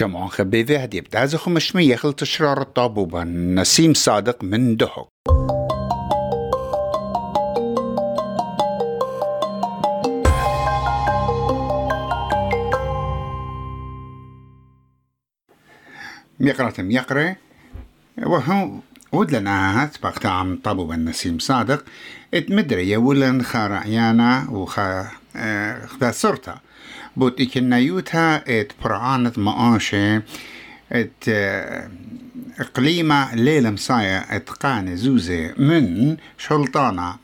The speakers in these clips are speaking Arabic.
شمعون خبي في هدي بتازو خمشمي يخل تشرار الطابوبة نسيم صادق من دهك ميقرة ميقرة وهو ودلنا هات بقطع طابو النسيم صادق. اتمدري يولن خارعيانا وخا خدا صرتا بوت إكنايوتها إت برعانة مآشة إت إقليمة ليلة مصايا اتقان زوزة من شلطانة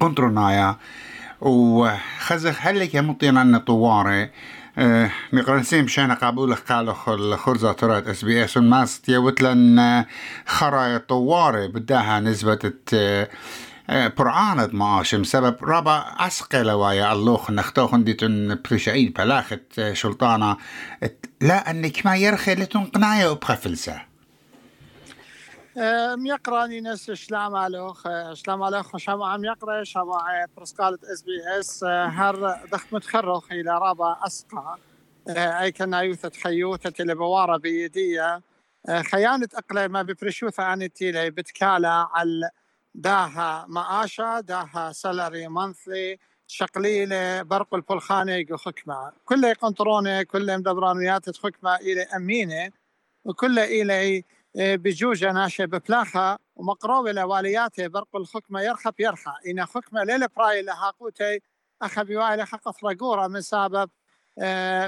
قنطرنايا. وخزخ هلك مطينا طواري مقرنسين مشان قابول قالوا الخرزة ترات إس بي إس الناس تيوتلن خرايا طواري بداها نسبة برعانة معاشم سبب رابع أسقل ويا اللوخ نختوخن ديتن بريشعيد بلاخت شلطانة لا أنك ما يرخي لتن قناية وبخفلسة. يقرا ناس شلام علوخ شلام علوخ شما عم يقرأ شما برسكالة اس بي اس هر دخت متخرخ إلى رابا اسقى أي كان يوثة خيوثة اللي بوارة بيدية. خيانة أقليمة ببرشوثة عن تيلي بتكالا على داها معاشة داها سلري مانثلي شقليلة برق البلخاني خكمة. كل قنطرونة كل مدبرانيات خكمة إلى أمينة وكل إلى بجوجة ناشة ببلاخة ومقروبة لوالياته برق الخكمة يرخب يرخى. إن خكمة ليلة براي لها قوتي أخا بوايلة حق فرقورة من سبب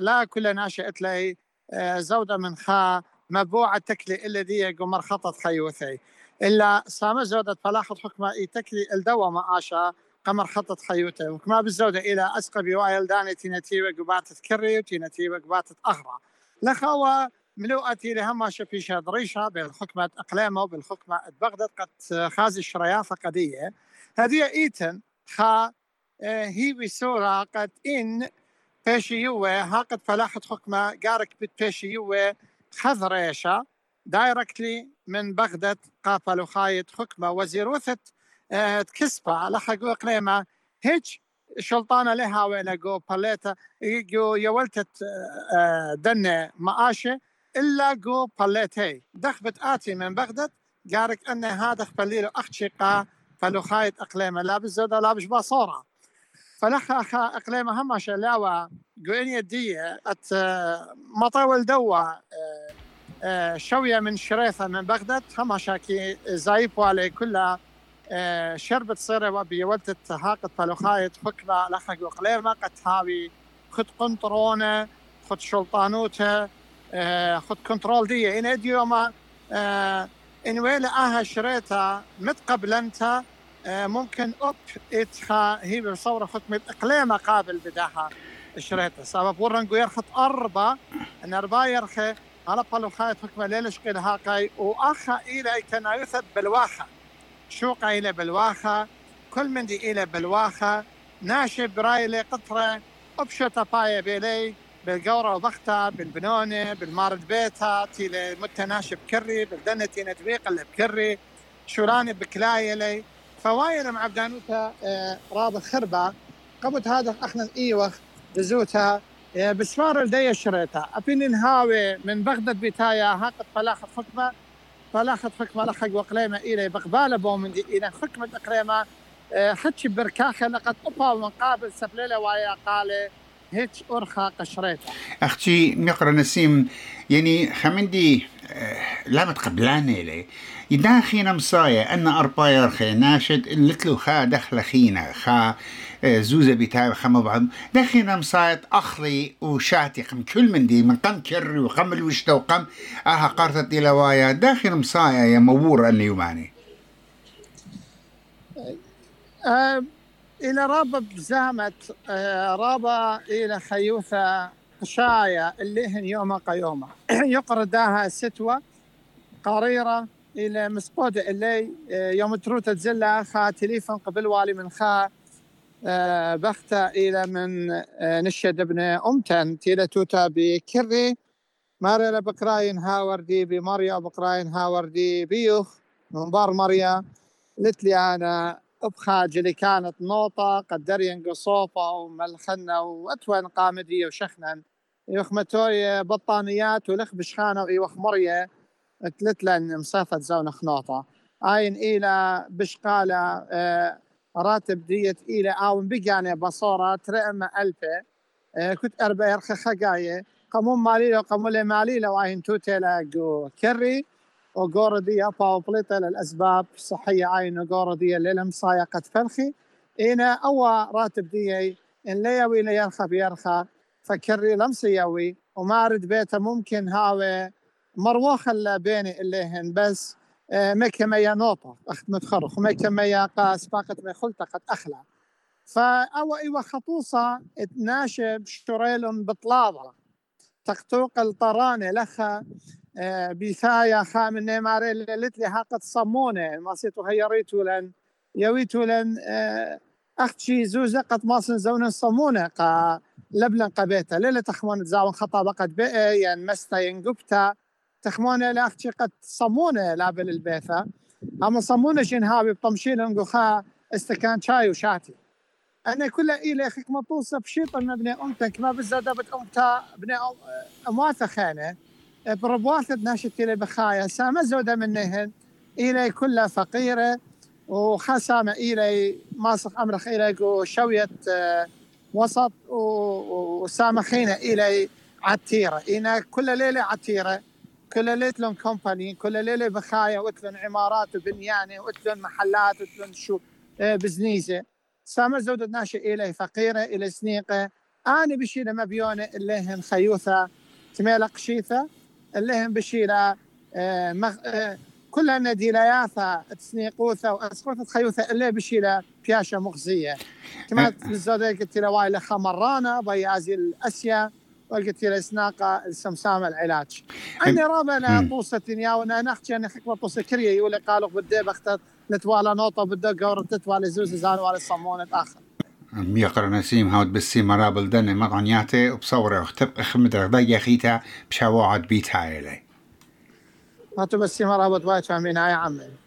لا كل ناشئ تلاقي زودة من خا مبوعة تكلي إلا قمر خطط خيوثي إلا سامة زودة فلاخة حكمة تكلي الدواء معاشا قمر خطط خيوته وكما بالزودة إلى أسقى بوايل داني تينتيوة قباتة كري وتينتيوة قباتة أغرى لخوا ملوءتي لهم شفيشة ضريشة بالحكمة أقلامه بالحكمة بغداد قد خازي الشريافة قدية. هذه إيتن خا هي بسورة قد إن بيشيوة ها قد فلاحت حكمة قارك بتبيشيوة خذريشة دايركتلي من بغداد قافلوا خايت حكمة وزيروثة آه تكسبة. لحقوا قليمة هيج شلطانة لها ولا جو باليتا جو يولتت آه دنة مآشة إلا جو باليتي دخبت آتي من بغداد قارك أن هذا خبليلو أخشقة فلو خايت أقليمة. لا بالزودة لا بش باصورة فلخ أقليمة هم شلاوة قوين يدية أت مطول دوا شوية من شريثة من بغداد هم شاكي زايب علي كلها شربت صيرة وبيولتت هاقت فلوخايت حكمة لخق وقليمة قد هاوي. خد قنطرونة خد شلطانوتها خد كنترول دي إن اديوما إن ويلا آها شريتها متقبلنتها ممكن أب إتخا هي بصورة حكمة إقليمة قابل بداها شريتها سبب ورنقو يرخط أربع أن أربع يرخي قالوا خايت حكمة ليلش قيل هاقاي وأخا إلى كان يثد بالواخة شوقة إلى بالواخة كل من دي إلى بالواخة ناشب برايلي قطرة. أبشة باية بيلي. بالقورة وبختة بالبنونة. بالمارد بيتها تيلي متناشب كري بالدنة تينا تبيق اللي بكري. شوراني بكلايلي فوايل مع بدانوتا آه رابط خربة. قبت هذا أخنا إيوخ بزوتها. بسمار الدية شريتها أبين الهاوي من بغداد بتايا هاقت فلاخت حكمة فلاخت حكمة لحق وقليمة إلي بقبالة بومن دي إلى حكمة أقليمة حتش بركاخة لقد أبا ومقابل سفليلة ويا قالي. هيتش أرخى قشريتها أختي مقرأ نسيم يعني خمندي لا متقبلاني لي. يداخينا مصايا أن أرباير خي ناشد لتلو خا دخل خينا خا زوزة بتاعي خم بعض. دخينا مصايت أخلي وشاتي قم كل من دي من قم كري وقم الوشتا وقم. أها قارتت إلى وايا داخل مصايا يا مور أن يماني. أه إلى رابا بزامت أه رابا إلى خيوثة قشاية اللي هن يوم قيومة. يقرد داها ستوة قريرة إلى مسقودة اللي يوم تروت تزلة خا تليفون قبل والي من خا بختة إلى من نشد ابن أمتن. تيلا توتا بكري ماريلا بقراين هاوردي بمريا بقراين هاوردي بيوخ من بار مريا لتلي أنا أبخاج اللي كانت نوطة قدر ينقصوفة وملخنة وأتون قامدية وشخنا. يخمتوي بطانيات ولخ بشخانة ويوخ مرية تلتلن مصافة زون خناطة آين إلى بشقالة آه راتب ديت إلى آون بقانة بصورة ترئم ألفة. آه كنت أربع يرخي خقاية. قمون مالي لو قمون لي مالي لو آين توتيلا كري. وقور دي باو بليطة للأسباب الصحية عين وقور دي اللي لم صايقة فلخي. إنا أوا راتب دي إن ليوي ليرخى بيرخى فكري لم سيوي وما رد بيته ممكن هاوي مروخ اللي بيني اللي هن بس آه، مكة ميا نوطة أخت متخرخ ومكة ميا قاس باقت مي خلطة قد أخلع فأو إيوة خطوصة تناشب شريل بطلاضة. تقطوق الطرانة لخا آه، بثايا خام النيماري اللي لي هاقت صمونة. ما سيتو هيريتو لن يويتو لن آه، أختشي زوزة قد ماسن زون صمونة. قا لبلن قبيتا ليلة تخمون تزاون خطا بقت بئي ين مستا ينقبتا تخمون لاختشي قد صمونة لابل البيثة أما صمونة شين هابي بطمشين انقخا استكان شاي وشاتي. أنا كل إلى خيك مطوسة بشيط مبني أمتك ما بزادة أمتا بني أمواثة خانة بربواثة ناشتي بخايا سامة زودة منهن إلى كلها فقيرة وخسامة إلى ماسخ أمرخ إلى شوية آه، وسط وسامخينة إلى عتيرة. إنا كل ليلة عتيرة كل ليلة لهم كومباني كل ليلة بخايا وتلن عمارات وبنيانة وتلن محلات وتلن شو آه، بزنيزة. سامة زودة ناشئ إلى فقيرة إلى سنيقة أنا بشيلة مبيونة اللي هن خيوثة تميلة قشيثة اللي هن بشيلة آه، مغ... كلها ديلاياثا تسنيقوثا واسقوثا خيوثا اللي بشيلة بياشة مغزية. كما بالزودة قلت له وايلة خمرانا بيازي الأسيا وقلت له سناقة السمسام العلاج. أني رابنا طوسة دنيا وأنا نحكي أني خكمة طوسة كريه يولي قالوا بدي بختت نتوالا نوطة بدي قورة تتوالي زوز زان والي صمونة آخر. ميقر نسيم هاود بسي مرابل دني مغنياتي وبصورة اختب اخمد رغضي خيتا بشواعد بيت هايلي ما تبسي مرابط بايت فهمين يا عمي.